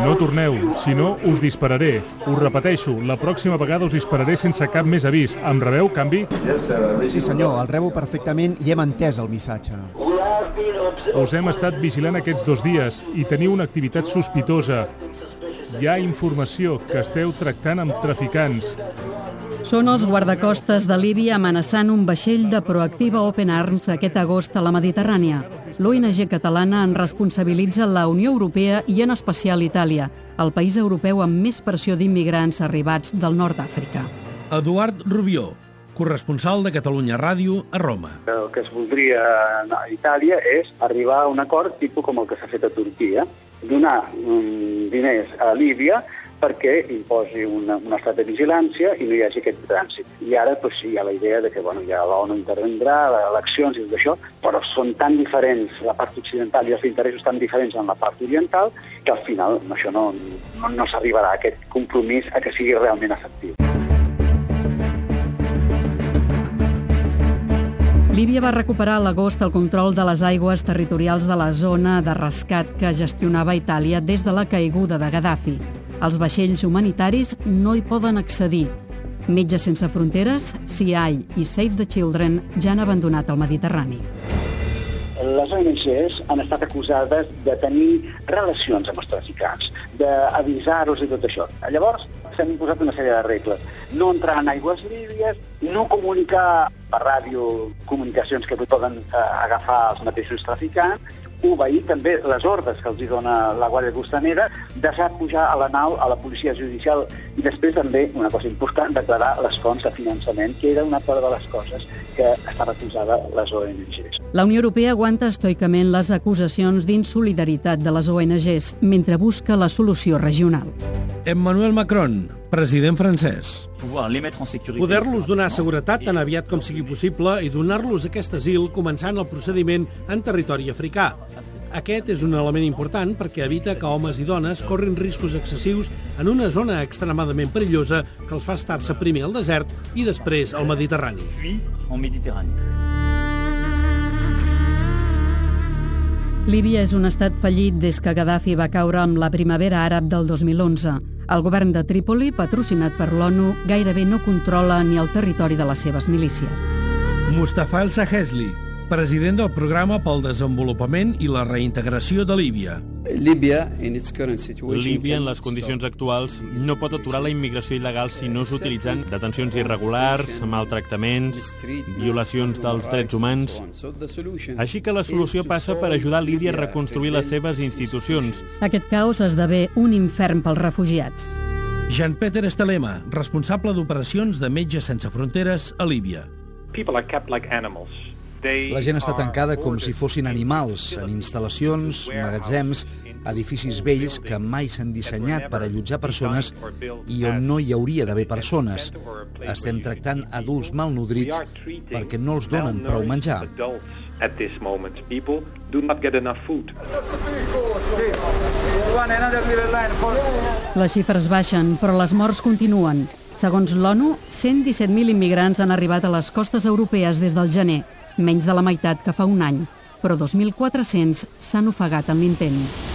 No torneu, si no us dispararé. Us repeteixo, la pròxima vegada us dispararé sense cap més avís. Em rebeu, canvi? Sí, senyor, el rebo perfectament i hem entès el missatge. Us hem estat vigilant aquests dos dies i teniu una activitat sospitosa. Hi ha informació que esteu tractant amb traficants. Són els guardacostes de Líbia amenaçant un vaixell de Proactiva Open Arms aquest agost a la Mediterrània. L'ONG catalana en responsabilitza la Unió Europea i en especial Itàlia, el país europeu amb més pressió d'immigrants arribats del nord d'Àfrica. Eduard Rubió, corresponsal de Catalunya Ràdio a Roma. El que es voldria a Itàlia és arribar a un acord tipus com el que s'ha fet a Turquia, donar um, diners a Líbia perquè imposi una, un estat de vigilància i no hi hagi aquest trànsit. I ara pues, sí, hi ha la idea de que bueno, ja l'ONU intervindrà, eleccions i tot això, però són tan diferents la part occidental i els interessos tan diferents en la part oriental que al final això no, no, no s'arribarà a aquest compromís a que sigui realment efectiu. Líbia va recuperar a l'agost el control de les aigües territorials de la zona de rescat que gestionava Itàlia des de la caiguda de Gaddafi. Els vaixells humanitaris no hi poden accedir. Metges Sense Fronteres, CIAI i Save the Children ja han abandonat el Mediterrani. Les ONGs han estat acusades de tenir relacions amb els traficants, d'avisar-los i tot això. Llavors, s'han imposat una sèrie de regles. No entrar en aigües líbies, no comunicar per ràdio comunicacions que poden eh, agafar els mateixos traficants, obeir també les ordres que els dona la Guàrdia Costanera, deixar pujar a la nau a la policia judicial i després també, una cosa important, declarar les fonts de finançament, que era una part de les coses que estava acusada les ONGs. La Unió Europea aguanta estoicament les acusacions d'insolidaritat de les ONGs mentre busca la solució regional. Emmanuel Macron, president francès. Poder-los donar seguretat tan aviat com sigui possible i donar-los aquest asil començant el procediment en territori africà. Aquest és un element important perquè evita que homes i dones corrin riscos excessius en una zona extremadament perillosa que els fa estar-se primer al desert i després al Mediterrani. Líbia és un estat fallit des que Gaddafi va caure amb la primavera àrab del 2011. El govern de Trípoli, patrocinat per l'ONU, gairebé no controla ni el territori de les seves milícies. Mustafa El Sahesli, president del Programa pel Desenvolupament i la Reintegració de Líbia. Líbia, en les condicions actuals, no pot aturar la immigració il·legal si no s'utilitzen detencions irregulars, maltractaments, violacions dels drets humans. Així que la solució passa per ajudar Líbia a reconstruir les seves institucions. Aquest caos esdevé un infern pels refugiats. Jean-Peter Estelema, responsable d'operacions de Metges Sense Fronteres a Líbia. People are kept like animals. La gent està tancada com si fossin animals, en instal·lacions, magatzems, edificis vells que mai s'han dissenyat per allotjar persones i on no hi hauria d'haver persones. Estem tractant adults malnodrits perquè no els donen prou menjar. Les xifres baixen, però les morts continuen. Segons l'ONU, 117.000 immigrants han arribat a les costes europees des del gener, menys de la meitat que fa un any, però 2.400 s'han ofegat en l'intent.